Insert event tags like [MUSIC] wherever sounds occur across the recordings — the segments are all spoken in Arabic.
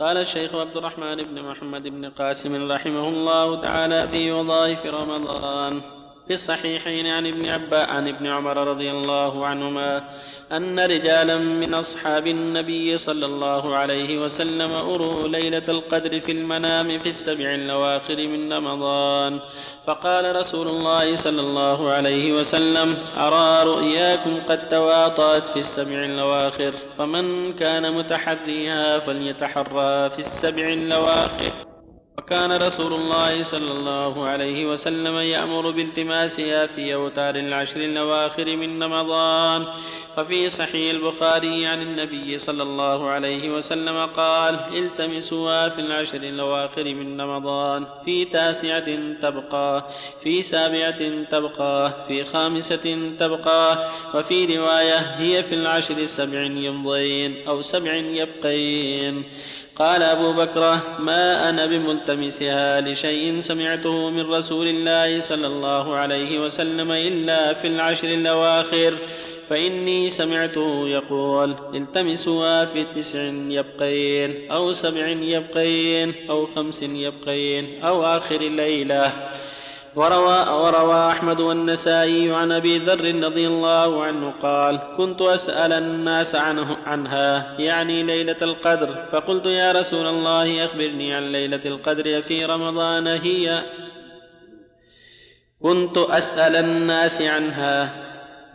قال الشيخ عبد الرحمن بن محمد بن قاسم رحمه الله تعالى في وظائف رمضان. في الصحيحين عن ابن عبا عن ابن عمر رضي الله عنهما أن رجالا من أصحاب النبي صلى الله عليه وسلم أروا ليلة القدر في المنام في السبع الأواخر من رمضان. فقال رسول الله صلى الله عليه وسلم أرى رؤياكم قد تواطأت في السبع الأواخر فمن كان متحريها فليتحرى في السبع الأواخر. وكان رسول الله صلى الله عليه وسلم يأمر بالتماسها في أوتار العشر الأواخر من رمضان. ففي صحيح البخاري عن النبي صلى الله عليه وسلم قال التمسوها في العشر الأواخر من رمضان. في تاسعة تبقى في سابعة تبقى في خامسة تبقى. وفي رواية هي في العشر سبع يمضين أو سبع يبقين. قال أبو بكر ما أنا بملتمسها لشيء سمعته من رسول الله صلى الله عليه وسلم إلا في العشر الأواخر فإني سمعته يقول التمسوها في تسع يبقين أو سبع يبقين أو خمس يبقين أو آخر الليلة وروى, وروى أحمد والنسائي عن أبي ذر رضي الله عنه قال كنت أسأل الناس عنه عنها يعني ليلة القدر. فقلت يا رسول الله أخبرني عن ليلة القدر في رمضان. هي كنت أسأل الناس عنها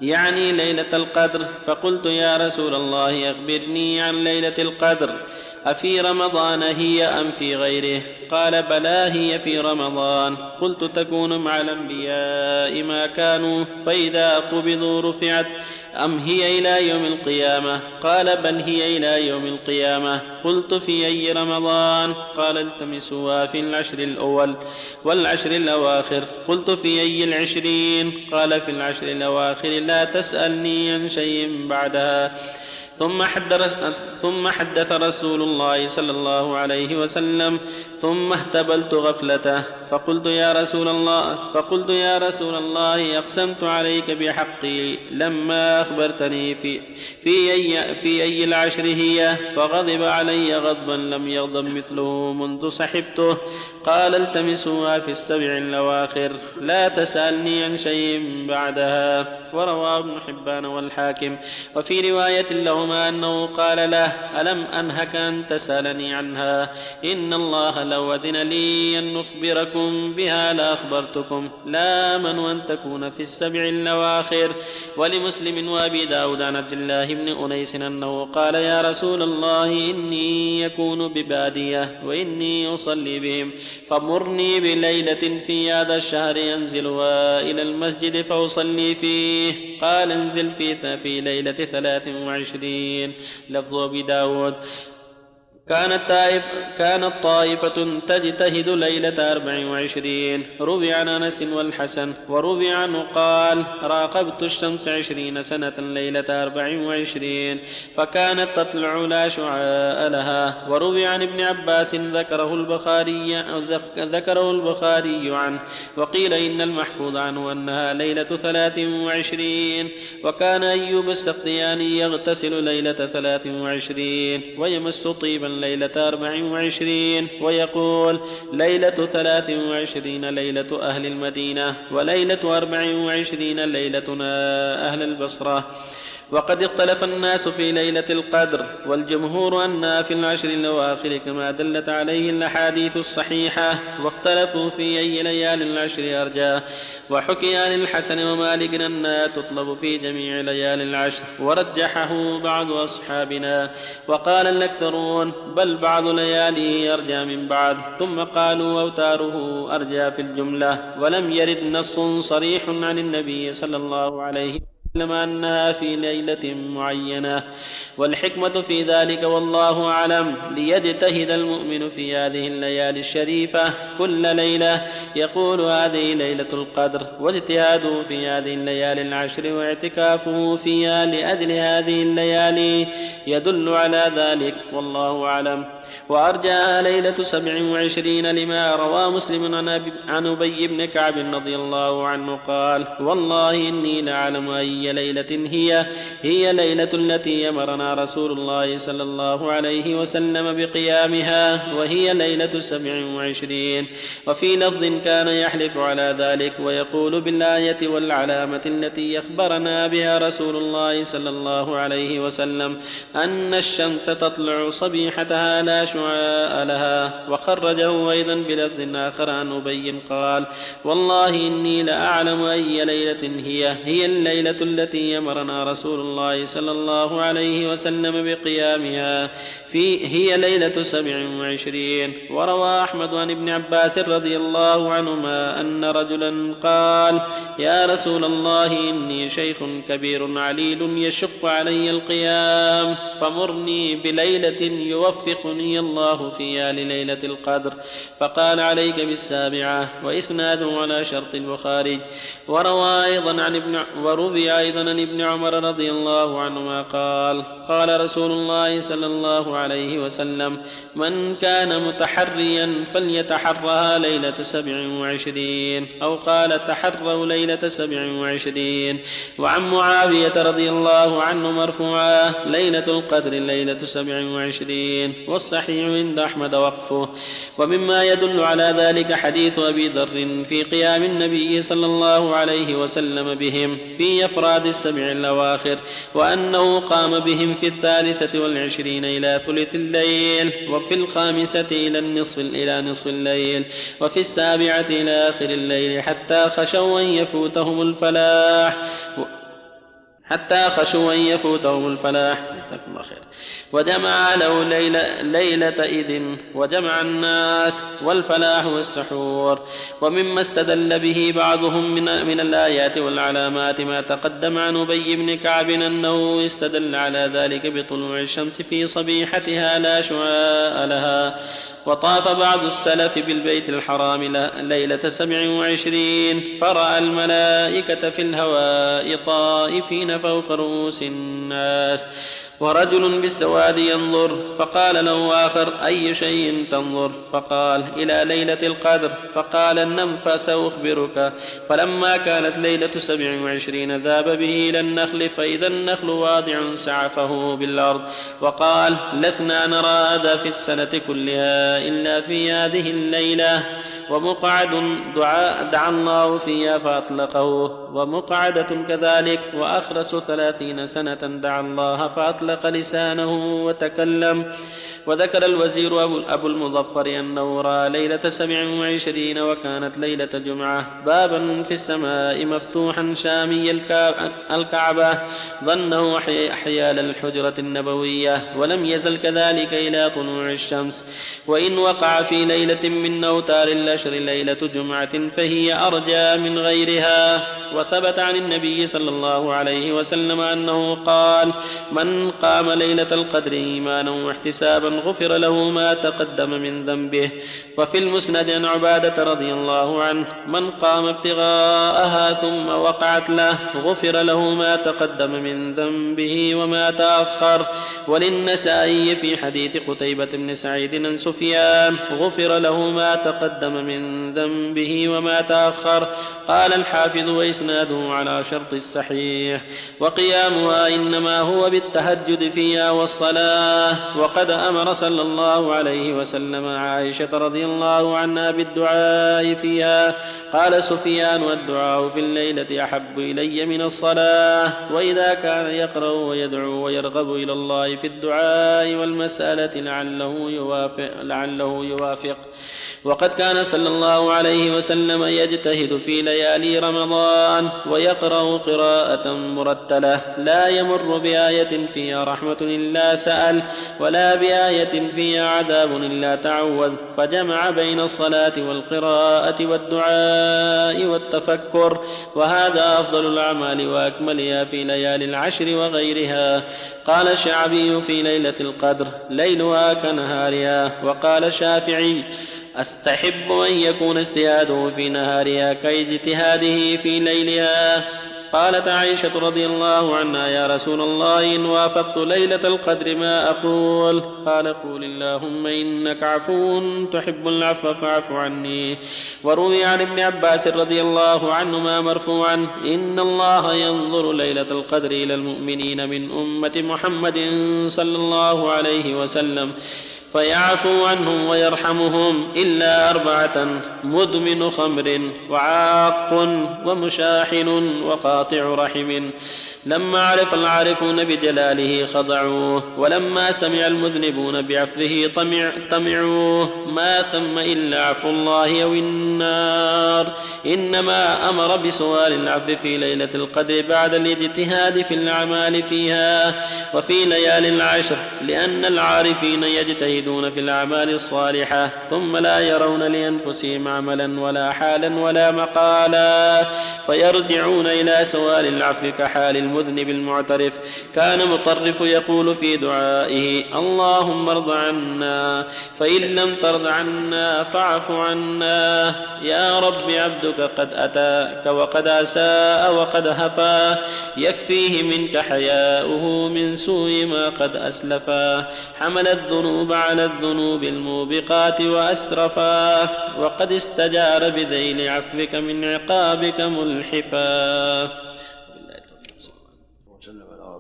يعني ليلة القدر. فقلت يا رسول الله أخبرني عن ليلة القدر. أفي رمضان هي أم في غيره؟ قال بلى هي في رمضان. قلت تكون مع الأنبياء ما كانوا فإذا قبضوا رفعت. أم هي إلى يوم القيامة؟ قال بل هي إلى يوم القيامة. قلت في أي رمضان؟ قال التمسوها في العشر الأول والعشر الأواخر. قلت في أي العشرين؟ قال في العشر الأواخر. لا تسألني عن شيء بعدها. ثم حدث ثم حدث رسول الله صلى الله عليه وسلم ثم اهتبلت غفلته. فقلت يا رسول الله فقلت يا رسول الله أقسمت عليك بحقي لما أخبرتني في في أي في أي العشر هي؟ فغضب علي غضبا لم يغضب مثله منذ صحبته. قال التمسوها في السبع الأواخر لا تسألني عن شيء بعدها. ورواه ابن حبان والحاكم. وفي رواية أنه قال له ألم أنهك أن تسألني عنها؟ إن الله لو أذن لي أن نخبركم بها لأخبرتكم. لا من أن تكون في السبع الأواخر. ولمسلم وأبي داود عن عبد الله بن أنيس أنه قال يا رسول الله إني يكون ببادية وإني أصلي بهم. فمرني بليلة في هذا الشهر ينزلها إلى المسجد فأصلي فيه. قال انزل في ليلة ثلاث وعشرين لفظ أبي داود. كانت طائف كانت طائفة تجتهد ليلة أربع وعشرين. روي عن أنس والحسن وروي عنه قال راقبت الشمس عشرين سنة ليلة أربع وعشرين فكانت تطلع لا شعاء لها. وروي عن ابن عباس ذكره البخاري ذكره البخاري عنه وقيل إن المحفوظ عنه أنها ليلة ثلاث وعشرين وكان أيوب السختياني يغتسل ليلة ثلاث وعشرين ويمس طيبا ليلة أربع وعشرين ويقول ليلة ثلاث وعشرين ليلة أهل المدينة وليلة أربع وعشرين ليلتنا أهل البصرة. وقد اختلف الناس في ليلة القدر والجمهور أنها في العشر الأواخر كما دلت عليه الأحاديث الصحيحة واختلفوا في أي ليالي العشر أرجى. وحكي عن الحسن ومالك أنها تطلب في جميع ليالي العشر. ورجحه بعض أصحابنا وقال الأكثرون بل بعض لياليه أرجى من بعد ثم قالوا أوتاره أرجى في الجملة. ولم يرد نص صريح عن النبي صلى الله عليه وسلم اعلم أنها في ليلة معينة والحكمة في ذلك والله أعلم ليجتهد المؤمن في هذه الليالي الشريفة كل ليلة يقول هذه ليلة القدر واجتهاده في هذه الليالي العشر واعتكافه فيها لأجل هذه الليالي يدل على ذلك والله أعلم وأرجاها ليلة سبع وعشرين لما روى مسلم عن أبي بن كعب رضي الله عنه قال والله إني لأعلم أي ليلة هي هي ليلة التي أمرنا رسول الله صلى الله عليه وسلم بقيامها وهي ليلة سبع وعشرين. وفي لفظ كان يحلف على ذلك ويقول بالآية والعلامة التي أخبرنا بها رسول الله صلى الله عليه وسلم أن الشمس تطلع صبيحتها لا شعاء لها وخرجه أيضا بلفظ آخر عن أبي قال والله إني لأعلم أي ليلة هي هي الليلة التي أمرنا رسول الله صلى الله عليه وسلم بقيامها في هي ليلة سبع وعشرين وروى أحمد عن ابن عباس رضي الله عنهما أن رجلا قال يا رسول الله إني شيخ كبير عليل يشق علي القيام فمرني بليلة يوفقني الله فيها لليلة القدر فقال عليك بالسابعة وإسناده على شرط البخاري. وروى أيضا عن ابن وروي أيضا عن ابن عمر رضي الله عنهما قال قال رسول الله صلى الله عليه وسلم من كان متحريا فليتحرها ليلة سبع وعشرين أو قال تحروا ليلة سبع وعشرين وعن معاوية رضي الله عنه مرفوعا ليلة القدر ليلة سبع وعشرين والصحيح عند أحمد وقفه. ومما يدل على ذلك حديث أبي ذر في قيام النبي صلى الله عليه وسلم بهم في أفراد السبع الأواخر وأنه قام بهم في الثالثة والعشرين إلى ثلث الليل وفي الخامسة إلى النصف إلى نصف الليل وفي السابعة إلى آخر الليل حتى خشوا أن يفوتهم الفلاح. حتى خشوا أن يفوتهم الفلاح. جزاكم الله خير. وجمع له ليلة, ليلة إذ وجمع الناس والفلاح والسحور. ومما استدل به بعضهم من, من الآيات والعلامات ما تقدم عن أبي بن كعب أنه استدل على ذلك بطلوع الشمس في صبيحتها لا شعاء لها. وطاف بعض السلف بالبيت الحرام ليلة سبع وعشرين. فرأى الملائكة في الهواء طائفين فوق رؤوس الناس. ورجل بالسواد ينظر فقال له آخر أي شيء تنظر؟ فقال إلى ليلة القدر. فقال نم فسأخبرك فلما كانت ليلة سبع وعشرين ذاب به إلى النخل فإذا النخل واضع سعفه بالأرض. وقال لسنا نرى هذا في السنة كلها إلا في هذه الليلة. ومقعد دعاء دعا الله فيها فأطلقه ومقعدة كذلك وأخرس ثلاثين سنة دعا الله فأطلق لسانه وتكلم. وذكر الوزير أبو المظفر أنه رأى ليلة سبع وعشرين وكانت ليلة جمعة. بابا في السماء مفتوحا شامي الكعبة ظنه حيال الحجرة النبوية. ولم يزل كذلك إلى طلوع الشمس. وإن وقع في ليلة من أوتار الأشهر ليلة جمعة فهي أرجى من غيرها. وثبت عن النبي صلى الله عليه وسلم أنه قال من قام ليلة القدر إيمانا واحتسابا غفر له ما تقدم من ذنبه وفي المسند عن عبادة رضي الله عنه من قام ابتغاءها ثم وقعت له غفر له ما تقدم من ذنبه وما تأخر وللنسائي في حديث قتيبة بن سعيد عن سفيان غفر له ما تقدم من ذنبه وما تأخر قال الحافظ وإسناده على شرط الصحيح. وقيامها إنما هو بالتهجد فيها والصلاة. وقد أمر صلى الله عليه وسلم عائشة رضي الله عنها بالدعاء فيها. قال سفيان والدعاء في الليلة أحب إلي من الصلاة. وإذا كان يقرأ ويدعو ويرغب إلى الله في الدعاء والمسألة لعله يوافق لعله يوافق. وقد كان صلى الله عليه وسلم يجتهد في ليالي رمضان. ويقرأ قراءة مرتلة لا يمر بآية فيها رحمة إلا سأل ولا بآية فيها عذاب إلا تعوذ فجمع بين الصلاة والقراءة والدعاء والتفكر وهذا أفضل الأعمال وأكملها في ليالي العشر وغيرها. قال الشعبي في ليلة القدر ليلها كنهارها وقال الشافعي أستحب أن يكون اجتهاده في نهارها كاجتهاده في ليلها. قالت عائشة رضي الله عنها يا رسول الله إن وافقت ليلة القدر ما أقول. قال قول اللهم إنك عفو تحب العفو فاعف عني. وروي عن ابن عباس رضي الله عنهما مرفوعا إن الله ينظر ليلة القدر إلى المؤمنين من أمة محمد صلى الله عليه وسلم. فيعفو عنهم ويرحمهم إلا أربعة مدمن خمر وعاق ومشاحن وقاطع رحم. لما عرف العارفون بجلاله خضعوه ولما سمع المذنبون بعفوه طمع طمعوه. ما ثم إلا عفو الله أو النار. إنما أمر بسؤال العفو في ليلة القدر بعد الاجتهاد في الأعمال فيها. وفي ليالي العشر لأن العارفين يجتهدون في الأعمال الصالحة ثم لا يرون لأنفسهم عملا ولا حالا ولا مقالا. فيرجعون إلى سؤال العفو كحال المذنب المعترف كان مطرف يقول في دعائه اللهم ارض عنا فإن لم ترض عنا فاعف عنا. يا رب عبدك قد أتاك وقد أساء وقد هفا. يكفيه منك حياؤه من سوء ما قد أسلفا. حمل الذنوب على الذنوب الموبقات وأسرفا وقد استجار بذيل عفوك من عقابك ملحفا.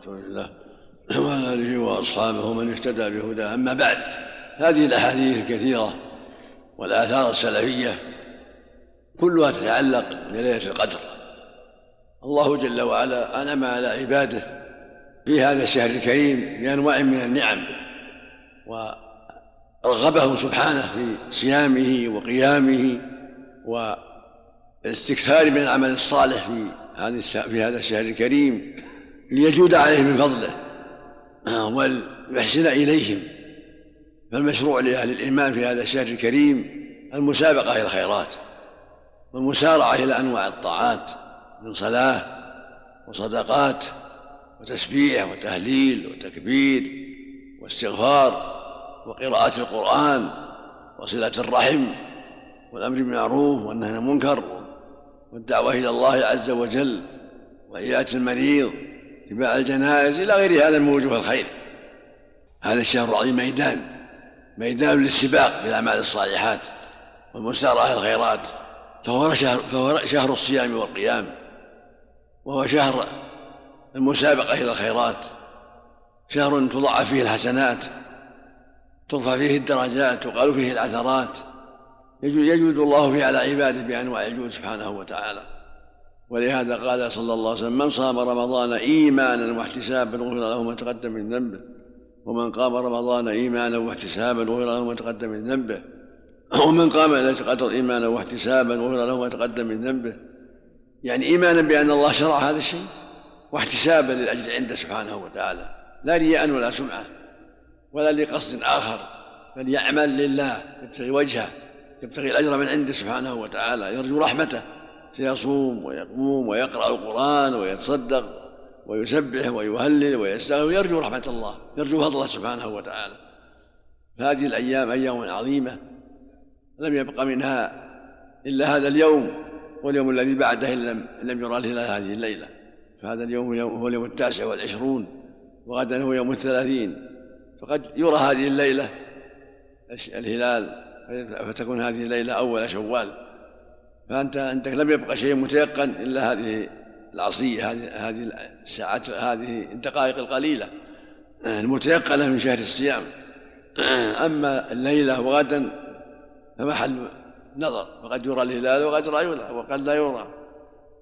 رسول الله وعلى اله وأصحابه ومن اهتدى بهداه أما بعد هذه الأحاديث الكثيرة والآثار السلفية كلها تتعلق بليلة القدر. الله جل وعلا أنعم على عباده في هذا الشهر الكريم بأنواع من النعم. ورغبهم سبحانه في صيامه وقيامه والاستكثار من العمل الصالح في هذه في هذا الشهر الكريم ليجود عليهم من فضله ويحسن إليهم. فالمشروع لأهل الإيمان في هذا الشهر الكريم المسابقة إلى الخيرات والمسارعة إلى أنواع الطاعات من صلاة وصدقات وتسبيح وتهليل وتكبير واستغفار وقراءة القرآن وصلة الرحم والأمر بالمعروف والنهي عن المنكر والدعوة إلى الله عز وجل وعيادة المريض اتباع الجنائز إلى غير هذا من وجوه الخير. هذا الشهر العظيم ميدان ميدان للسباق بالأعمال الصالحات والمسارعة الخيرات. فهو شهر, فهو شهر الصيام والقيام وهو شهر المسابقة إلى الخيرات. شهر تضاعف فيه الحسنات ترفع فيه الدرجات تقال فيه العثرات. يجود الله فيه على عباده بأنواع الجود سبحانه وتعالى. ولهذا قال صلى الله عليه وسلم من صام رمضان إيمانا واحتسابا غفر له ما تقدم من ذنبه ومن قام رمضان إيمانا واحتسابا غفر له ما تقدم من ذنبه [CLEARS THROAT] ومن قام ليله القدر إيمانا واحتسابا غفر له ما تقدم من ذنبه. يعني إيمانا بأن الله شرع هذا الشيء واحتسابا للأجر عنده سبحانه وتعالى لا رياء ولا سمعة. ولا لقصد آخر بل يعمل لله يبتغي وجهه يبتغي الأجر من عنده سبحانه وتعالى يرجو رحمته سيصوم ويقوم ويقرأ القرآن ويتصدق ويسبح ويهلل ويستغفر ويرجو رحمة الله يرجو فضله سبحانه وتعالى. فهذه الأيام أيام عظيمة لم يبق منها إلا هذا اليوم واليوم الذي بعده إن لم, لم يرى الهلال هذه الليلة. فهذا اليوم هو اليوم التاسع والعشرون وغدا هو يوم الثلاثين. فقد يرى هذه الليلة الهلال؟ فتكون هذه الليلة أول شوال. فأنت عندك لم يبقى شيء متيقن إلا هذه العصية هذه هذه الساعات هذه الدقائق القليلة المتيقنة من شهر الصيام. أما الليلة وغدا فمحل نظر. فقد يرى الهلال وقد لا يرى وقد لا يرى.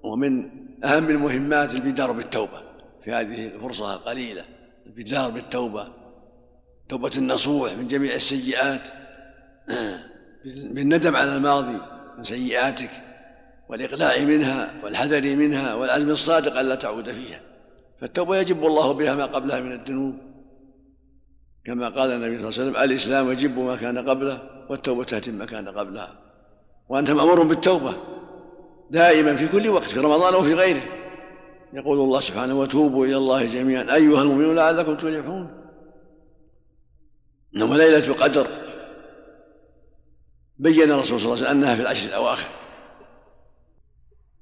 ومن أهم المهمات البدار بالتوبة في هذه الفرصة القليلة البدار بالتوبة. توبة النصوح من جميع السيئات. بالندم على الماضي من سيئاتك والإقلاع منها والحذر منها والعزم الصادق ألا تعود فيها. فالتوبة يجب الله بها ما قبلها من الذنوب. كما قال النبي صلى الله عليه وسلم الإسلام يجب ما كان قبله والتوبة تهتم ما كان قبلها. وأنت مأمور بالتوبة دائما في كل وقت في رمضان وفي غيره. يقول الله سبحانه وتوبوا إلى الله جميعا أيها المؤمنون لعلكم تفلحون. إنما ليلة القدر. بين الرسول صلى الله عليه وسلم أنها في العشر الأواخر.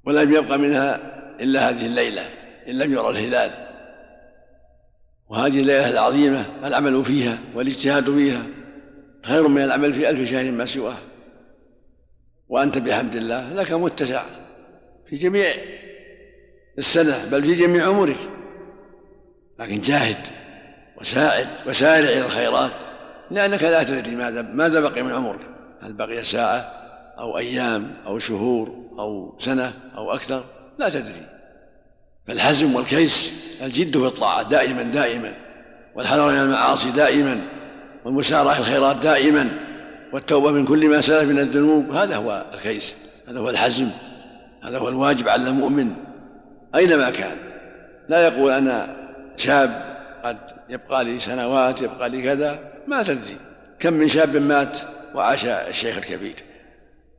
ولم يبق منها إلا هذه الليلة إن لم يرى الهلال. وهذه الليلة العظيمة العمل فيها والاجتهاد فيها. خير من العمل في ألف شهر ما سواه. وأنت بحمد الله لك متسع في جميع السنة بل في جميع عمرك. لكن جاهد وساعد وسارع إلى الخيرات. لأنك لا تدري ماذا ماذا بقي من عمرك. هل بقي ساعة أو أيام أو شهور أو سنة أو أكثر؟ لا تدري. فالحزم والكيس الجد في الطاعة دائما دائما. والحذر من المعاصي دائما. والمسارعة الخيرات دائما. والتوبة من كل ما سلف من الذنوب. هذا هو الكيس. هذا هو الحزم هذا هو الواجب على المؤمن. أينما كان. لا يقول أنا شاب قد يبقى لي سنوات يبقى لي كذا ما تدري كم من شاب مات وعاش الشيخ الكبير.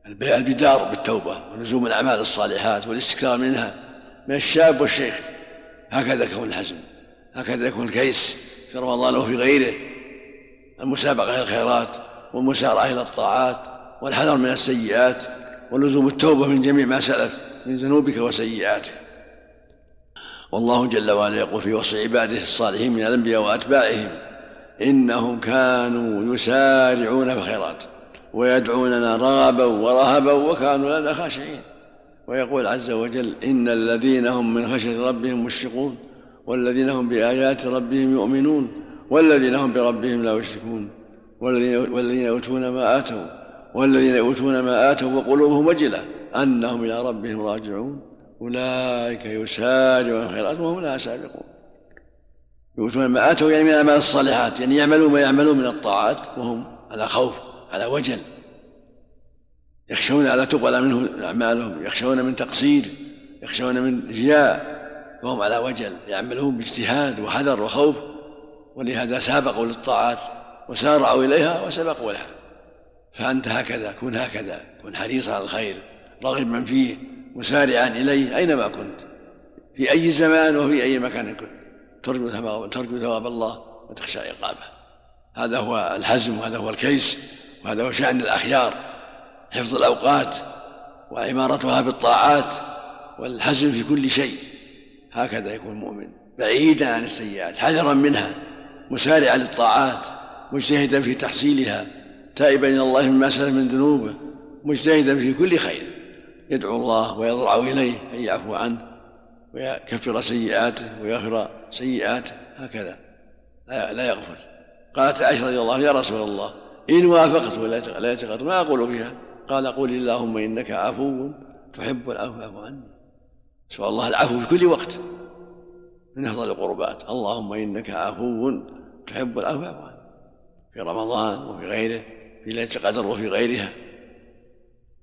البدار بالتوبة ولزوم الأعمال الصالحات والاستكثار منها. من الشاب والشيخ. هكذا يكون الحزم هكذا يكون الكيس. في رمضان وفي غيره. المسابقة إلى الخيرات والمسارعة إلى الطاعات والحذر من السيئات ولزوم التوبة من جميع ما سلف من ذنوبك وسيئاتك. والله جل وعلا يقول في وصف عباده الصالحين من الأنبياء وأتباعهم إنهم كانوا يسارعون في الخيرات ويدعوننا رغبا ورهبا وكانوا لنا خاشعين. ويقول عز وجل إن الذين هم من خشية ربهم مشفقون والذين هم بآيات ربهم يؤمنون والذين هم بربهم لا يشركون والذين, والذين يؤتون ما آتوا والذين يؤتون ما آتوا وقلوبهم وجلة أنهم إلى ربهم راجعون. أولئك يسارعون الخيرات وهم لا سابقون. يؤتون ما آتوا يعني من الأعمال الصالحات يعني يعملون ما يعملون من الطاعات وهم على خوف على وجل. يخشون ألا تقبل منهم أعمالهم. يخشون من تقصير يخشون من رياء وهم على وجل. يعملون باجتهاد وحذر وخوف ولهذا سابقوا للطاعات وسارعوا إليها وسبقوا لها. فأنت هكذا كن هكذا كن حريصا على الخير. راغبا فيه مسارعا إليه أينما كنت؟ في أي زمان وفي أي مكان كنت؟ ترجو ثواب ترجو ثواب الله وتخشى عقابه هذا هو الحزم وهذا هو الكيس وهذا هو شأن الأخيار. حفظ الأوقات وعمارتها بالطاعات والحزم في كل شيء. هكذا يكون المؤمن بعيدا عن السيئات حذرا منها مسارعا للطاعات مجتهدا في تحصيلها تائبا إلى الله مما سلف من ذنوبه مجتهدا في كل خير. يدعو الله ويضرع إليه أن يعفو عنه ويكفر سيئاته ويغفر سيئاته هكذا. لا يغفل قالت عائشة رضي الله يا رسول الله إن وافقت ولا يتقدر ما أقول فيها قال قول اللهم إنك عفو تحب العفو فاعف عني. سؤال الله العفو في كل وقت. من أفضل القربات. اللهم إنك عفو تحب العفو فاعف عني. في رمضان وفي غيره في ليله القدر وفي غيرها.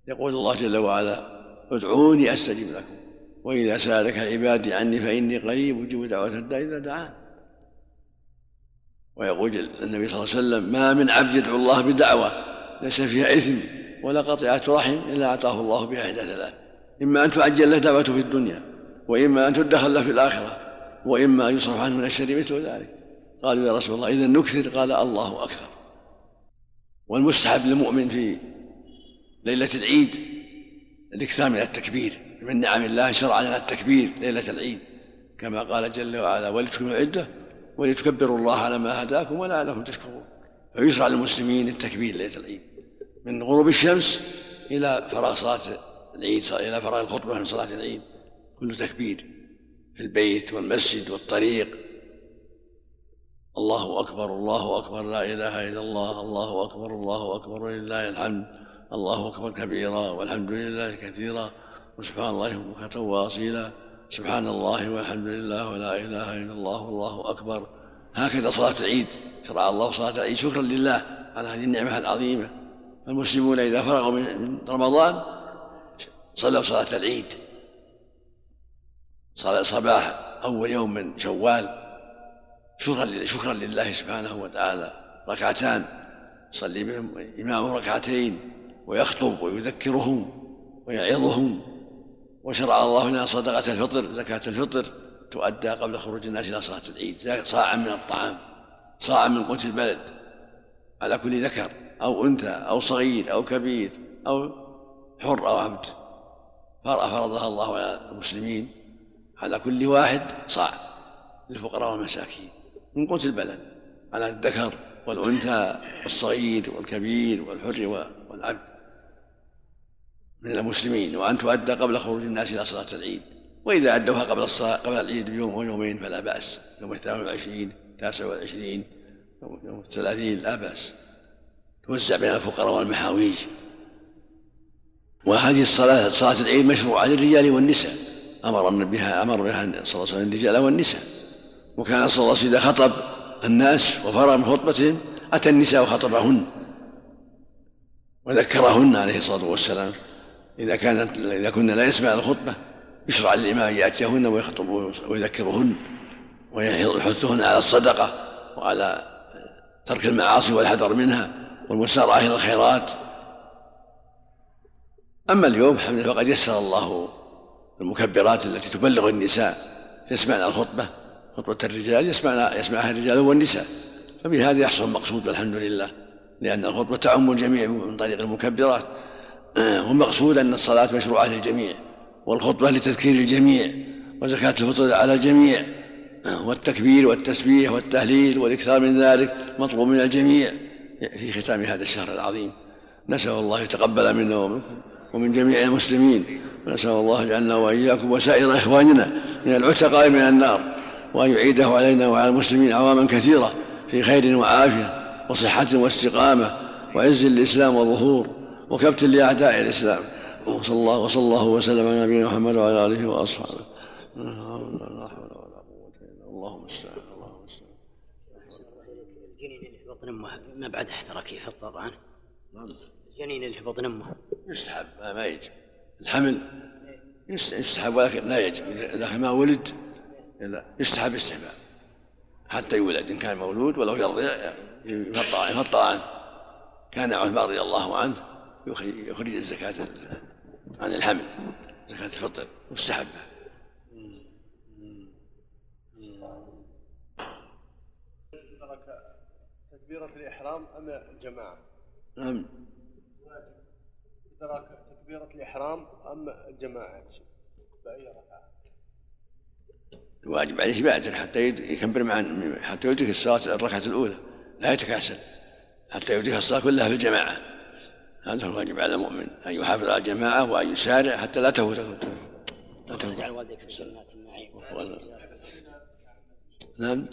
يقول الله جل وعلا ادعوني أستجب لكم واذا سالك عبادي عني فإني قريب أجيب دعوة الداعي إذا دعان. ويقول النبي صلى الله عليه وسلم ما من عبد يدعو الله بدعوة ليس فيها إثم ولا قطيعة رحم إلا أعطاه الله بها إحدى ثلاث. إما أن تعجل له دعوته في الدنيا وإما أن تدخل له في الآخرة وإما أن يصرف عنه من الشر مثل ذلك. قالوا يا رسول الله إذا نكثر قال الله أكثر. والمستحب للمؤمن في ليلة العيد الإكثار من التكبير من نعم الله شرع لنا التكبير ليلة العيد. كما قال جل وعلا ولتكملوا العدة ولتكبروا الله على ما هداكم ولعلكم تشكرون. فيشرع للمسلمين التكبير ليلة العيد. من غروب الشمس إلى فراغ صلاة العيد إلى فراغ الخطبة من صلاة العيد. كل تكبير في البيت والمسجد والطريق. الله أكبر الله أكبر لا إله إلا الله الله أكبر الله أكبر ولله الحمد. الله أكبر كبيرا والحمد لله كثيرا وسبحان الله بكرة وأصيلا سبحان الله والحمد لله ولا إله إلا الله والله أكبر. هكذا صلاة العيد. شرع الله صلاة العيد شكرا لله على هذه النعمة العظيمة. المسلمون إذا فرغوا من رمضان صلوا صلاة العيد. صلاة صباح أول يوم من شوال. شكرا شكرا لله سبحانه وتعالى. ركعتان. يصلي بهم إمامه ركعتين. ويخطب ويذكرهم ويعظهم وشرع الله لنا صدقة الفطر زكاة الفطر تؤدى قبل خروج الناس إلى صلاة العيد صاعا من الطعام صاعا من قوت البلد على كل ذكر أو أنثى أو صغير أو كبير أو حر أو عبد. فرضها الله على المسلمين على كل واحد صاع للفقراء والمساكين من قوت البلد على الذكر والأنثى والصغير والكبير والحر والعبد. من المسلمين وأن تؤدى قبل خروج الناس إلى صلاة العيد. وإذا أدوها قبل الصلاة قبل العيد بيوم أو يومين فلا بأس. يوم الثامن والعشرين التاسع والعشرين يوم الثلاثين لا بأس. توزع بين الفقراء والمحاويج. وهذه الصلاة صلاة العيد مشروعة للرجال والنساء. أمر بها أمر بها صلى الله عليه وسلم الرجال والنساء. وكان صلى الله عليه وسلم إذا خطب الناس وفرغ من خطبتهم أتى النساء وخطبهن وذكرهن عليه الصلاة والسلام. إذا كانت إذا كنا لا يسمع الخطبة يشرع للإمام أن يأتيهن ويخطب ويذكرهن ويحثهن على الصدقة وعلى ترك المعاصي والحذر منها والمسارعة إلى الخيرات. أما اليوم لله فقد يسر الله المكبرات التي تبلغ النساء يسمعن الخطبة خطبة الرجال يسمعها يسمعها الرجال والنساء. فبهذا يحصل المقصود والحمد لله لأن الخطبة تعم الجميع من طريق المكبرات. والمقصود أن الصلاة مشروعة للجميع والخطبة لتذكير الجميع وزكاة الفطر على الجميع والتكبير والتسبيح والتهليل والإكثار من ذلك مطلوب من الجميع. في ختام هذا الشهر العظيم نسأل الله يتقبل منا ومنكم ومن جميع المسلمين ونسأل الله جعلنا وإياكم وسائر إخواننا من العتقاء من النار وأن يعيده علينا وعلى المسلمين عواما كثيرة في خير وعافية وصحة واستقامة وعز الإسلام وظهور وكبت لأعداء الإسلام. وصلى الله وصلى الله وسلم على نبينا محمد وعلى آله وأصحابه. لا حول ولا الله المستعان اللهم الجنين اللي في بطن أمه ما بعد احترى كيف طبعا الجنين اللي في بطن أمه. يستحب ما, يجب. الحمل يستحب ولكن لا يجب. اذا ما ولد يستحب استحباب حتى يولد إن كان مولود ولو يفطر يفطر عنه. كان عثمان رضي الله عنه يخرج الزكاة عن الحمل زكاة الفطر مستحبة تكبيرة الإحرام أم الجماعة؟ نعم إدراك تكبيرة الإحرام أم الجماعة بأي ركعة؟ الواجب عليه يبادر حتى يكبر مع حتى يدرك الصلاة الركعة الأولى لا يتكاسل حتى يدرك الصلاة كلها في الجماعة هذا هو الواجب على المؤمن أن يحافظ على الجماعة وأن يسارع حتى لا تفوته لا تفوت. والديك في جنات النعيم نعم.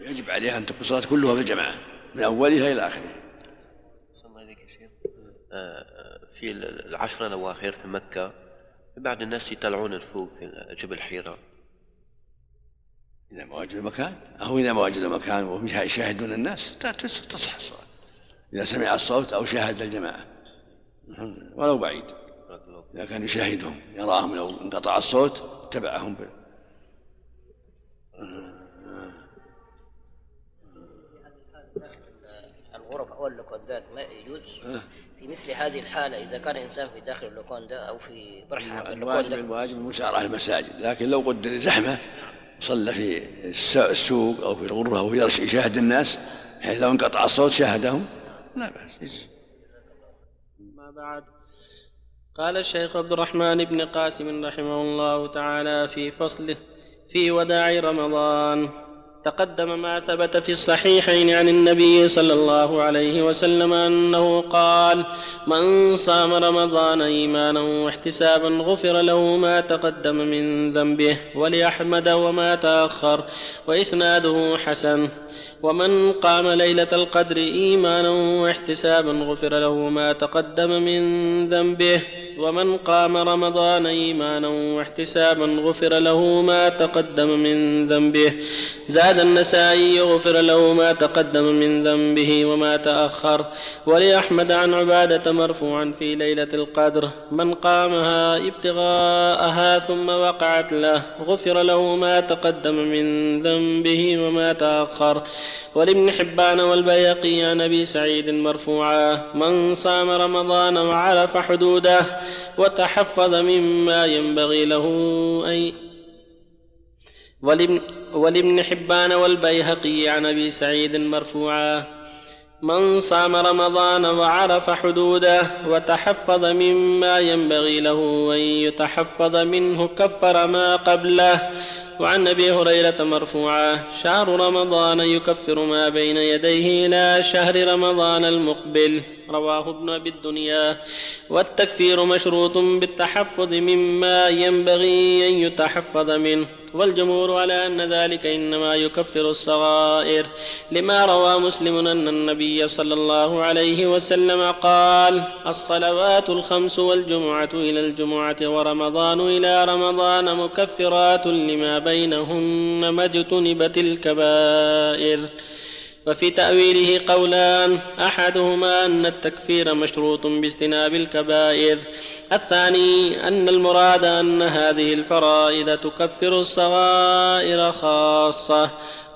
يجب عليها أن تكون الصلاة كلها في الجماعة من إليك يا شيخ. آه، في العشر الأواخر في مكة بعض الناس يطلعون الفوق في جبل حيرة. إذا ما وجدوا مكان أو إذا ما وجدوا مكان وهم يشاهدون الناس. تصح الصلاة إذا سمع الصوت أو شاهد الجماعة. ولو بعيد. إذا كان يشاهدهم يراهم لو انقطع الصوت اتبعهم الغرف أو اللوكوندات ما يجوز. في مثل هذه الحالة إذا كان إنسان في داخل اللوكوندا أو في برحة الواجب الواجب المسارعة المساجد. لكن لو قدر زحمة صلى في السوق أو في الغرفة أو في يشاهد الناس بحيث لو انقطع الصوت شاهدهم. لا بأس. ما بعد. قال الشيخ عبد الرحمن بن قاسم رحمه الله تعالى في فصله في وداع رمضان. تقدم ما ثبت في الصحيحين عن النبي صلى الله عليه وسلم أنه قال من صام رمضان إيمانا واحتسابا غفر له ما تقدم من ذنبه ولاحمد وما تأخر وإسناده حسن ومن قام ليلة القدر إيمانا واحتسابا غفر له ما تقدم من ذنبه ومن قام رمضان إيمانا واحتسابا غفر له ما تقدم من ذنبه زاد النسائي غفر له ما تقدم من ذنبه وما تأخر ولأحمد عن عبادة مرفوعا في ليلة القدر من قامها ابتغاءها ثم وقعت له غفر له ما تقدم من ذنبه وما تأخر ولابن حبان والبيقي عن ابي سعيد مرفوعا. من صام رمضان وعرف حدوده وتحفظ مما ينبغي له أن ولابن, ولابن حبان والبيهقي عن أبي سعيد مرفوعا. من صام رمضان وعرف حدوده وتحفظ مما ينبغي له أن يتحفظ منه كفر ما قبله وعن أبي هريرة مرفوعا شهر رمضان يكفر ما بين يديه إلى شهر رمضان المقبل. رواه ابن أبي الدنيا. والتكفير مشروط بالتحفظ مما ينبغي أن يتحفظ منه. والجمهور على أن ذلك إنما يكفر الصغائر. لما روى مسلم أن النبي صلى الله عليه وسلم قال الصلوات الخمس والجمعة إلى الجمعة ورمضان إلى رمضان مكفرات لما بينهن ما اجتنبت الكبائر وفي تأويله قولان أحدهما أن التكفير مشروط باجتناب الكبائر. الثاني أن المراد أن هذه الفرائض تكفر الصغائر خاصة.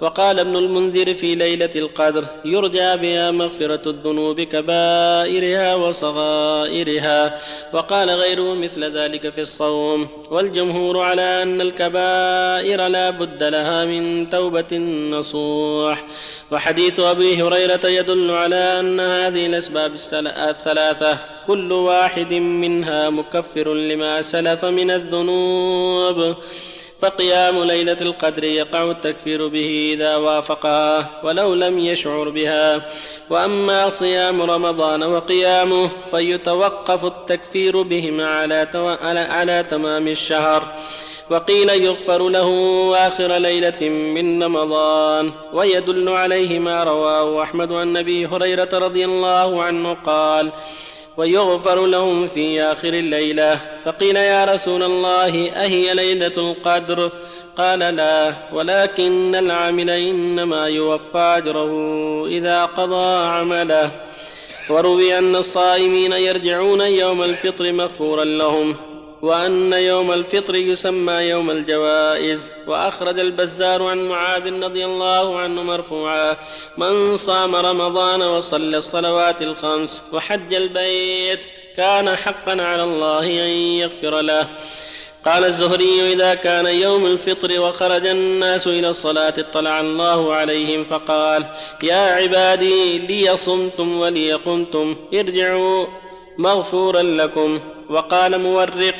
وقال ابن المنذر في ليلة القدر يرجى بها مغفرة الذنوب كبائرها وصغائرها وقال غيره مثل ذلك في الصوم. والجمهور على أن الكبائر لا بد لها من توبة نصوح. وحديث أبي هريرة يدل على أن هذه الأسباب الثلاثة كل واحد منها مكفر لما سلف من الذنوب. فقيام ليلة القدر يقع التكفير به إذا وافقها ولو لم يشعر بها. وأما صيام رمضان وقيامه فيتوقف التكفير بهما على, على, تمام الشهر. وقيل يغفر له آخر ليلة من رمضان ويدل عليه ما رواه أحمد عن أبي هريرة رضي الله عنه قال ويغفر لهم في آخر الليلة. فقيل يا رسول الله أهي ليلة القدر؟ قال لا ولكن العامل إنما يوفى أجره إذا قضى عمله. وروي أن الصائمين يرجعون يوم الفطر مغفورا لهم. وأن يوم الفطر يسمى يوم الجوائز وأخرج البزار عن معاذ رضي الله عنه مرفوعا من صام رمضان وصلى الصلوات الخمس وحج البيت كان حقا على الله أن يغفر له. قال الزهري إذا كان يوم الفطر وخرج الناس إلى الصلاة اطلع الله عليهم فقال يا عبادي لي صمتم ولي قمتم ارجعوا مغفورا لكم. وقال مورق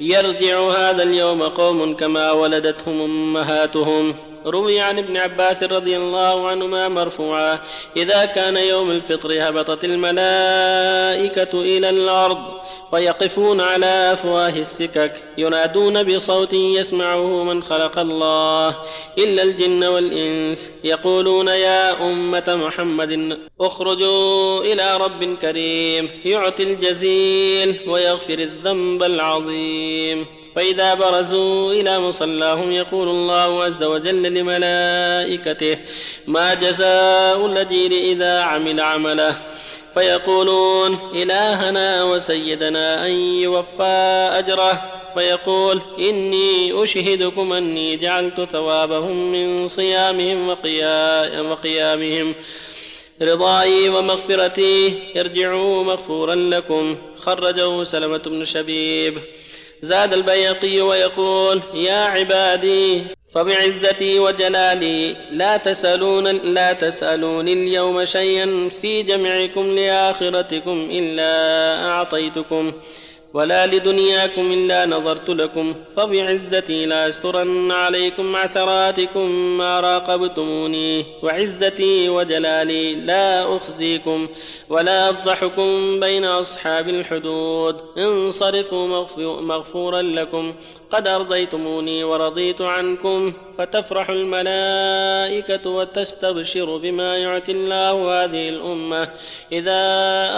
يرجع هذا اليوم قوم كما ولدتهم أمهاتهم. روي عن ابن عباس رضي الله عنهما مرفوعا إذا كان يوم الفطر هبطت الملائكة إلى الأرض ويقفون على أفواه السكك ينادون بصوت يسمعه من خلق الله إلا الجن والإنس يقولون يا أمة محمد اخرجوا إلى رب كريم يعطي الجزيل ويغفر الذنب العظيم. فإذا برزوا إلى مصلاهم يقول الله عز وجل لملائكته ما جزاء الأجير إذا عمل عمله؟ فيقولون إلهنا وسيدنا أن يوفى أجره. فيقول إني أشهدكم أني جعلت ثوابهم من صيامهم وقيامهم. رضاي ومغفرتي ارجعوا مغفورا لكم. خرجه سلمة بن شبيب. زاد البيقي ويقول يا عبادي فبعزتي وجلالي لا تسألون لا تسألوني اليوم شيئا في جمعكم لآخرتكم إلا أعطيتكم. ولا لدنياكم إلا نظرت لكم فبعزتي لا أسترن عليكم عثراتكم ما راقبتموني وعزتي وجلالي لا أخزيكم ولا أفضحكم بين أصحاب الحدود. انصرفوا مغفورا لكم قد أرضيتموني ورضيت عنكم فتفرح الملائكة وتستبشر بما يعطي الله هذه الأمة. إذا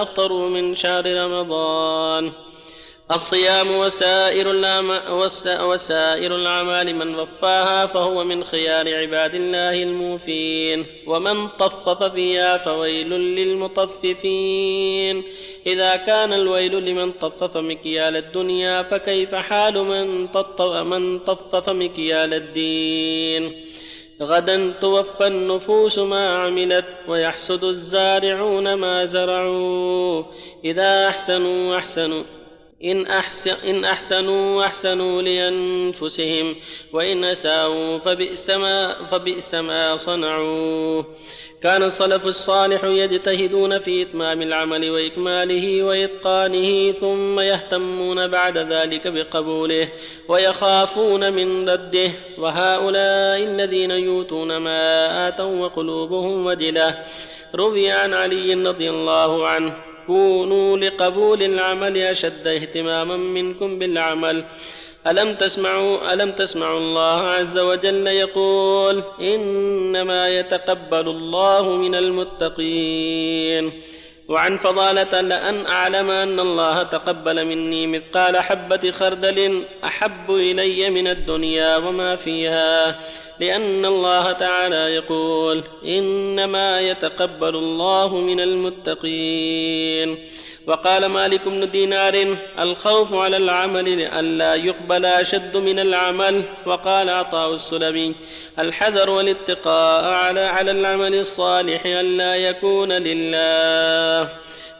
أفطروا من شهر رمضان الصيام وسائر وسائر الأعمال من وفاها فهو من خيار عباد الله الموفين. ومن طفف فيها فويل للمطففين. إذا كان الويل لمن طفف مكيال الدنيا فكيف حال من من طفف مكيال الدين؟ غدا توفى النفوس ما عملت ويحسد الزارعون ما زرعوا. إذا أحسنوا أحسنوا إن, أحسن إن أحسنوا أحسنوا لأنفسهم وإن أساءوا فبئس ما, فبئس ما صنعوا. كان السلف الصالح يجتهدون في إتمام العمل وإكماله وإتقانه ثم يهتمون بعد ذلك بقبوله ويخافون من رده وهؤلاء الذين يؤتون ما آتوا وقلوبهم وجلة. روي عن علي رضي الله عنه كونوا لقبول العمل أشد اهتماما منكم بالعمل. ألم تسمعوا ألم تسمعوا الله عز وجل يقول إنما يتقبل الله من المتقين. وعن فضالة لأن أعلم أن الله تقبل مني مثقال حبة خردل أحب إلي من الدنيا وما فيها. لأن الله تعالى يقول إنما يتقبل الله من المتقين. وقال مالك بن دينار الخوف على العمل لئلا يقبل أشد من العمل. وقال عطاء السلمي الحذر والاتقاء على على العمل الصالح ألا يكون لله.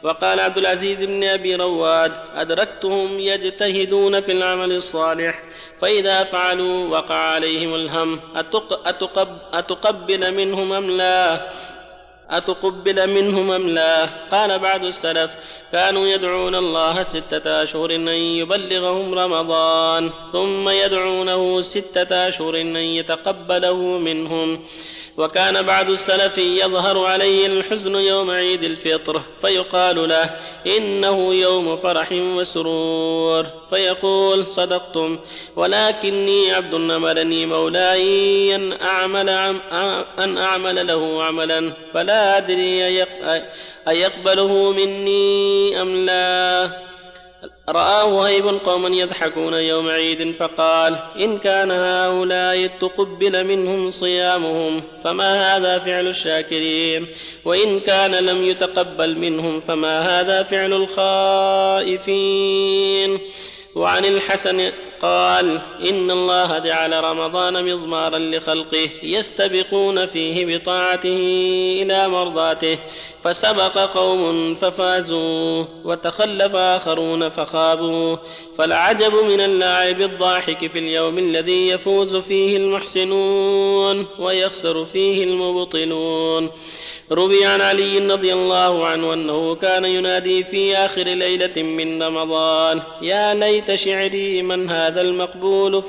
وقال عبد العزيز بن أبي رواد أدركتهم يجتهدون في العمل الصالح فإذا فعلوا وقع عليهم الهم أتقب أتقبل منهم أم لا؟ أتقبل منهم أم لا؟ قال بعض السلف كانوا يدعون الله ستة أشهر أن يبلغهم رمضان ثم يدعونه ستة أشهر أن يتقبله منهم. وكان بعض السلف يظهر عليه الحزن يوم عيد الفطر فيقال له إنه يوم فرح وسرور فيقول صدقتم ولكني عبد أمرني مولاي أن أعمل, أن أعمل له عملا فلا أدري أيقبله مني أم لا. رآه وهيب قوما يضحكون يوم عيد فقال إن كان هؤلاء تقبل منهم صيامهم فما هذا فعل الشاكرين وإن كان لم يتقبل منهم فما هذا فعل الخائفين. وعن الحسن قال إن الله جعل رمضان مضمارا لخلقه يستبقون فيه بطاعته إلى مرضاته فسبق قوم ففازوا وتخلف آخرون فخابوا. فالعجب من اللاعب الضاحك في اليوم الذي يفوز فيه المحسنون ويخسر فيه المبطلون. روي عن علي رضي الله عنه أنه كان ينادي في آخر ليلة من رمضان يا ليت شعري من هذا المقبول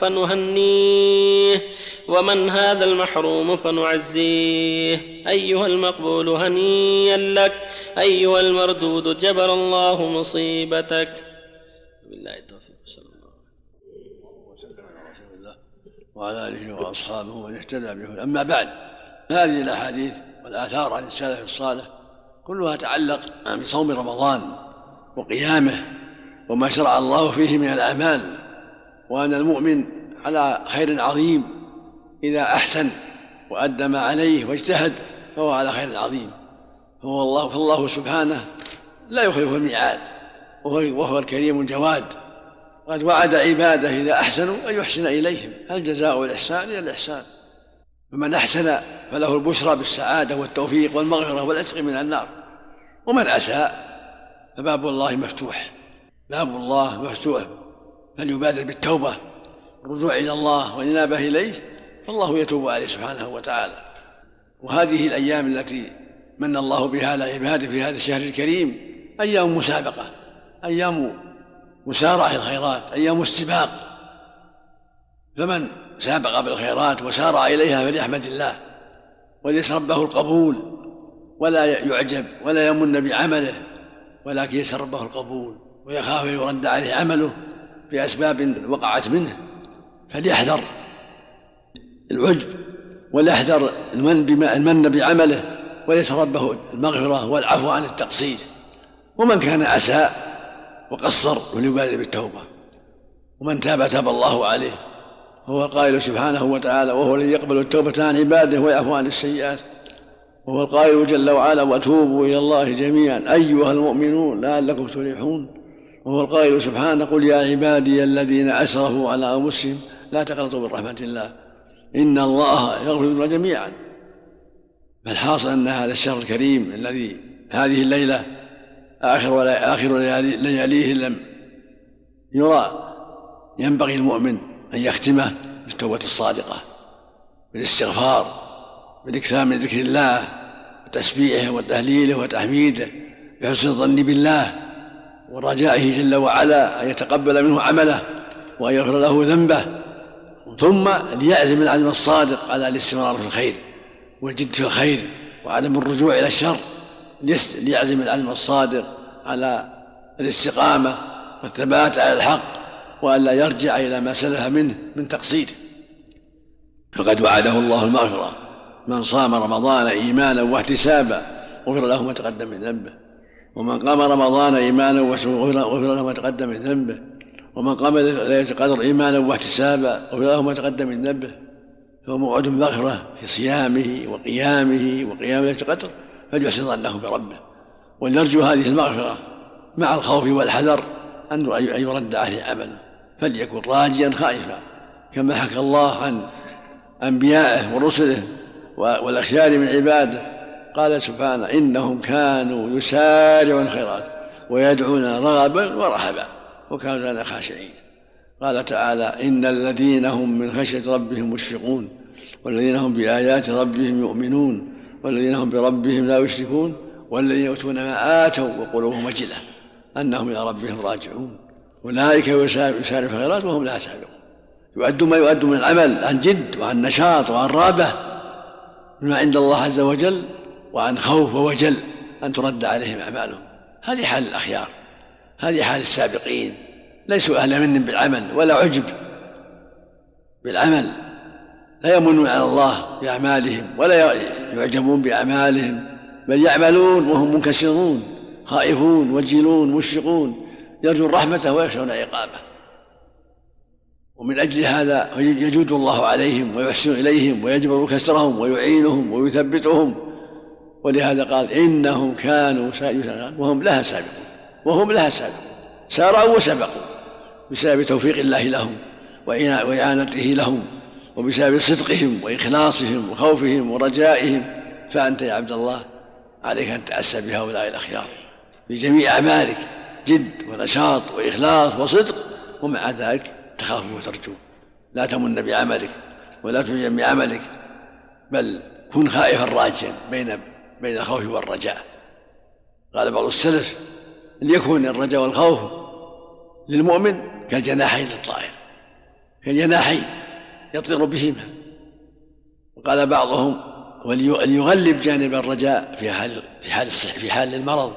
فنهنيه ومن هذا المحروم فنعزيه أيها المقبول هنيا لك أيها المردود جبر الله مصيبتك بالله التوفيق صلى الله وسلم. على رسول الله وعلى آله وأصحابه ومن اهتدى به أما بعد هذه الأحاديث والآثار عن السلف الصالح كلها تعلق بصوم رمضان وقيامه وما شرع الله فيه من الأعمال وأن المؤمن على خير عظيم إذا أحسن وأدى ما عليه واجتهد فهو على خير عظيم. فهو الله فالله سبحانه لا يخلف الميعاد وهو الكريم الجواد. قد وعد عباده إذا أحسنوا أن يحسن إليهم. هل جزاء الإحسان إلا الإحسان؟ فمن أحسن فله البشرى بالسعادة والتوفيق والمغفرة والعتق من النار. ومن أساء فباب الله مفتوح. باب الله مفتوح فليبادر بالتوبة والرجوع إلى الله والإنابة إليه؟ فالله يتوب عليه سبحانه وتعالى. وهذه الأيام التي من الله بها على عباده في هذا الشهر الكريم أيام مسابقة أيام مسارعة الخيرات أيام استباق. فمن سابق بالخيرات وسارع إليها فليحمد الله وليس ربه القبول ولا يعجب ولا يمن بعمله ولكن يسر ربه القبول. ويخاف يرد عليه عمله بأسباب وقعت منه فليحذر العجب وليحذر المن بما المن بعمله وليس ربه المغفرة والعفو عن التقصير. ومن كان أساء وقصر فليبادر بالتوبة. ومن تاب تاب الله عليه. هو القائل سبحانه وتعالى وهو الذي يقبل التوبة عن عباده ويعفو عن السيئات. وهو القائل جل وعلا وتوبوا إلى الله جميعا. أيها المؤمنون لعلكم تفلحون. وهو القائل سبحانه قل يا عبادي الذين أسرفوا على أنفسهم لا تقنطوا من رحمة الله إن الله يغفر الذنوب جميعا. فالحاصل أن هذا الشهر الكريم الذي هذه الليلة آخر آخر لياليه لم يرى ينبغي المؤمن أن يختمه بالتوبة الصادقة بالاستغفار بالإكثار من ذكر الله وتسبيحه وتهليله وتحميده بحسن الظن بالله. ورجائه جل وعلا أن يتقبل منه عمله وأن يغفر له ذنبه ثم ليعزم العزم الصادق على الاستمرار في الخير والجد في الخير وعدم الرجوع إلى الشر ليعزم العزم الصادق على الاستقامة والثبات على الحق والا يرجع إلى ما سلف منه من تقصير. فقد وعده الله المغفرة من صام رمضان إيمانا واحتسابا غفر له ما تقدم من ذنبه. ومن قام رمضان إيمانا غفر له ما تقدم من ذنبه. ومن قام ليلة القدر إيمانا واحتسابا غفر له ما تقدم من ذنبه. فهو موعد مغفرة في صيامه وقيامه وقيام ليلة القدر فليحسن ظنه بربه. وليرجو هذه المغفرة مع الخوف والحذر أن يرد عليه عمله فليكن راجيا خائفا كما حكى الله عن أنبيائه ورسله والأخيار من عباده. قال سبحانه إنهم كانوا يسارعون الخيرات ويدعون رغبا ورهبا وكانوا لنا خاشعين. قال تعالى إن الذين هم من خشية ربهم مشفقون والذين هم بآيات ربهم يؤمنون والذين هم بربهم لا يشركون والذين يؤتون ما آتوا وقلوبهم وجلة أنهم إلى ربهم راجعون. أولئك يسارعون في الخيرات وهم لها سابقون يؤدوا ما يؤدوا من العمل عن جد وعن نشاط وعن رابة بما عند الله عز وجل وعن خوف ووجل أن ترد عليهم أعمالهم. هذه حال الأخيار. هذه حال السابقين. ليسوا أهل من بالعمل ولا عجب. بالعمل. لا يمنون على الله بأعمالهم ولا يعجبون بأعمالهم. بل يعملون وهم منكسرون خائفون وجلون مشفقون. يرجون رحمته ويخشون عقابه. ومن أجل هذا يجود الله عليهم ويحسن إليهم ويجبر كسرهم ويعينهم ويثبتهم. ولهذا قال إنهم كانوا وهم لها سابقون. وهم لها سابقون. سارعوا وسبقوا بسبب توفيق الله لهم وإعانته لهم وبسبب صدقهم وإخلاصهم وخوفهم ورجائهم. فأنت يا عبد الله عليك أن تأسى بهؤلاء الأخيار في جميع أعمالك جد ونشاط وإخلاص وصدق ومع ذلك تخاف وترجو. لا تمن بعملك ولا تعجب بعملك بل كن خائفا راجيا بين بين الخوف والرجاء. قال بعض السلف إن يكون الرجاء والخوف للمؤمن كالجناحين للطائر. كالجناحين يطير بهما. وقال بعضهم وليغلب جانب الرجاء في حال في حال الصحة في حال المرض.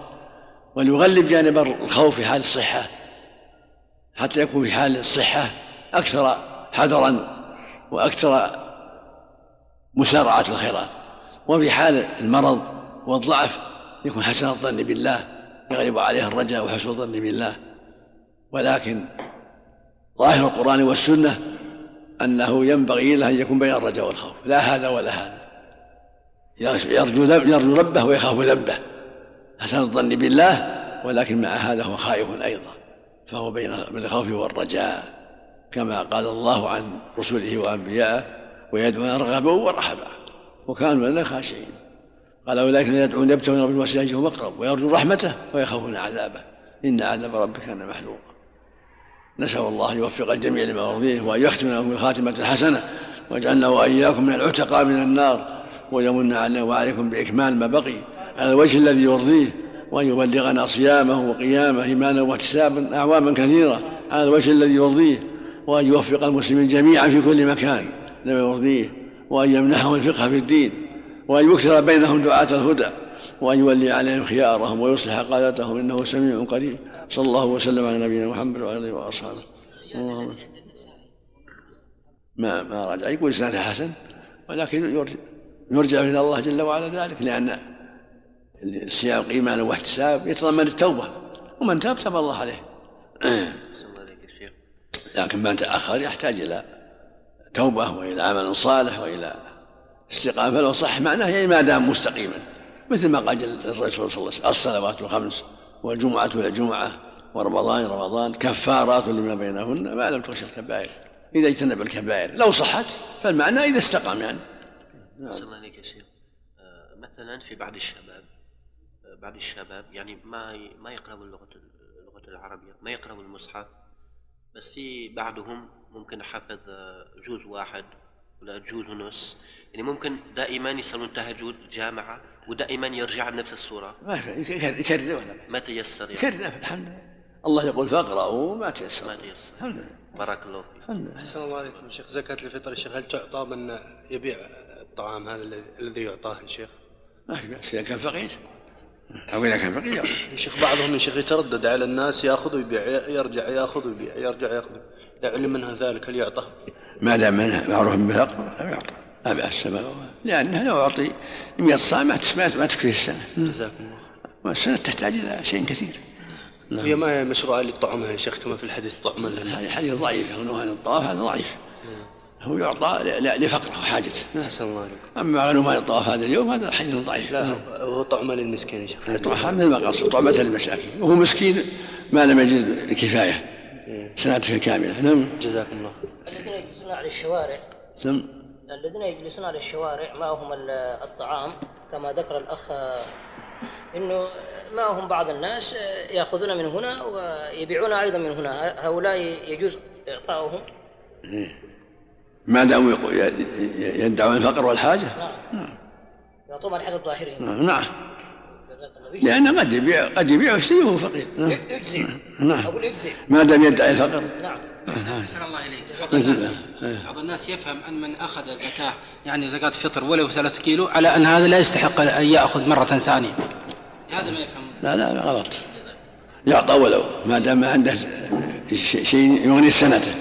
وليغلب جانب الخوف في حال الصحة. حتى يكون في حال الصحة أكثر حذرا وأكثر مسارعة الخيرات. وفي حال المرض والضعف يكون حسن الظن بالله يغلب عليه الرجاء وحسن الظن بالله. ولكن ظاهر القرآن والسنة أنه ينبغي له أن يكون بين الرجاء والخوف. لا هذا ولا هذا. يرجو يرجو ربه ويخاف ذنبه. حسن الظن بالله ولكن مع هذا هو خائف أيضا. فهو بين الخوف والرجاء كما قال الله عن رسله وانبيائه ويدعون رغبا ورحبا وكانوا لنا خاشعين. قال اولئك يدعون يبتغون رب الوسيله هم اقرب ويرجون رحمته ويخافون عذابه. إن عذاب ربك كان محذورا. نسأل الله أن يوفق الجميع لما يرضيه وأن يختم لهم بالخاتمة الحسنة واجعلنا وإياكم من العتقاء من النار ويمن علينا وعليكم بإكمال ما بقي على الوجه الذي يرضيه وأن يبلغنا صيامه وقيامه إيمانا واحتسابا أعواما كثيرة على الوجه الذي يرضيه وأن يوفق المسلمين جميعا في كل مكان لما يرضيه وأن يمنحهم الفقه في الدين وأن يكثر بينهم دعاة الهدى وأن يولي عليهم خيارهم ويصلح قادتهم إنه سميع قريب. صلى الله وسلم على نبينا محمد وعلى آله وأصحابه. اللهم ما ما راجع يقول اسناده حسن ولكن يرجع إلى الله جل وعلا ذلك لأن الصيام ايمانا واحتساب يتضمن التوبة ومن تاب تاب الله عليه. لكن من تأخر يحتاج إلى توبة وإلى عمل صالح وإلى استقامة فلو صح معناه يعني ما دام مستقيما. مثل ما قال الرسول صلى الله عليه وسلم الصلوات الخمس والجمعة إلى الجمعة ورمضان رمضان كفارات لما بينهن ما لم تخش الكبائر. إذا اجتنب الكبائر لو صحت فالمعنى إذا استقام يعني. نعم. عليك يا شيخ. آه، مثلا في بعض الشباب بعض الشباب يعني ما ما يقرأوا اللغة اللغة العربية ما يقرأوا المصحف بس في بعضهم ممكن حفظ جزء واحد ولا جول ونص يعني ممكن دائما يصلون تهجد جامعة ودائما يرجع لنفس الصورة. ما في يكرر ولا ما تيسر يعني. يكرر الحمد لله. الله يقول فاقرأوا ما تيسر. ما تيسر. الحمد لله. بارك الله فيك. الحمد لله. أحسن الله عليكم شيخ. زكاة الفطر يا شيخ هل تعطى من يبيع الطعام هذا الذي- يعطاه يا شيخ؟ ما في بأس إذا كان فقير. أو إذا كان فقير. يعطي. يا شيخ بعضهم يا شيخ يتردد على الناس يأخذ ويبيع يرجع يأخذ ويبيع يرجع يأخذ. إذا علم منها ذلك هل يعطى؟ ما دام منها معروف بالفقر فيعطى ما بأس لأنه لو أعطي 100 صاع ما ما ما تكفيه السنة. جزاكم الله. والسنة تحتاج إلى شيء كثير. نعم. وهي ما هي مشروعة للطعمة يا شيخ؟ كما في الحديث طعما لله هذا حديث ضعيف يغنوه عن الطواف هذا ضعيف. هو يعطى لفقره وحاجته أحسن الله عليكم. أما غنوه عن الطواف هذا اليوم هذا حديث ضعيف. لا هو طعمة للمسكين يا شيخ. طبعا مثل ما طعمة للمساكين وهو مسكين ما لم يجد الكفاية سنته كاملة. نعم. جزاكم الله. الذين يجلسون على الشوارع. سم. الذين يجلسون على الشوارع معهم ال- الطعام كما ذكر الأخ آه، أنه معهم بعض الناس آه، يأخذون من هنا ويبيعون أيضا من هنا. هؤلاء يجوز إعطاؤهم؟ ما داموا يدعون الفقر والحاجة؟ نعم. يعطون على حسب ظاهرهم. نعم. نعم. لأنه قد يبيع قد يبيع ويشتري وهو فقير. نعم. يجزي نعم. أقول يجزي ما دام يدعي الفقر نعم. أحسن الله إليك. بعض نزل. الناس إيه. بعض الناس يفهم أن من أخذ زكاة يعني زكاة فطر ولو ثلاثة كيلو على أن هذا لا يستحق أن يأخذ مرة ثانية. هذا ما يفهم. لا لا غلط. يعطى ولو ما دام عنده شيء يغني سنته.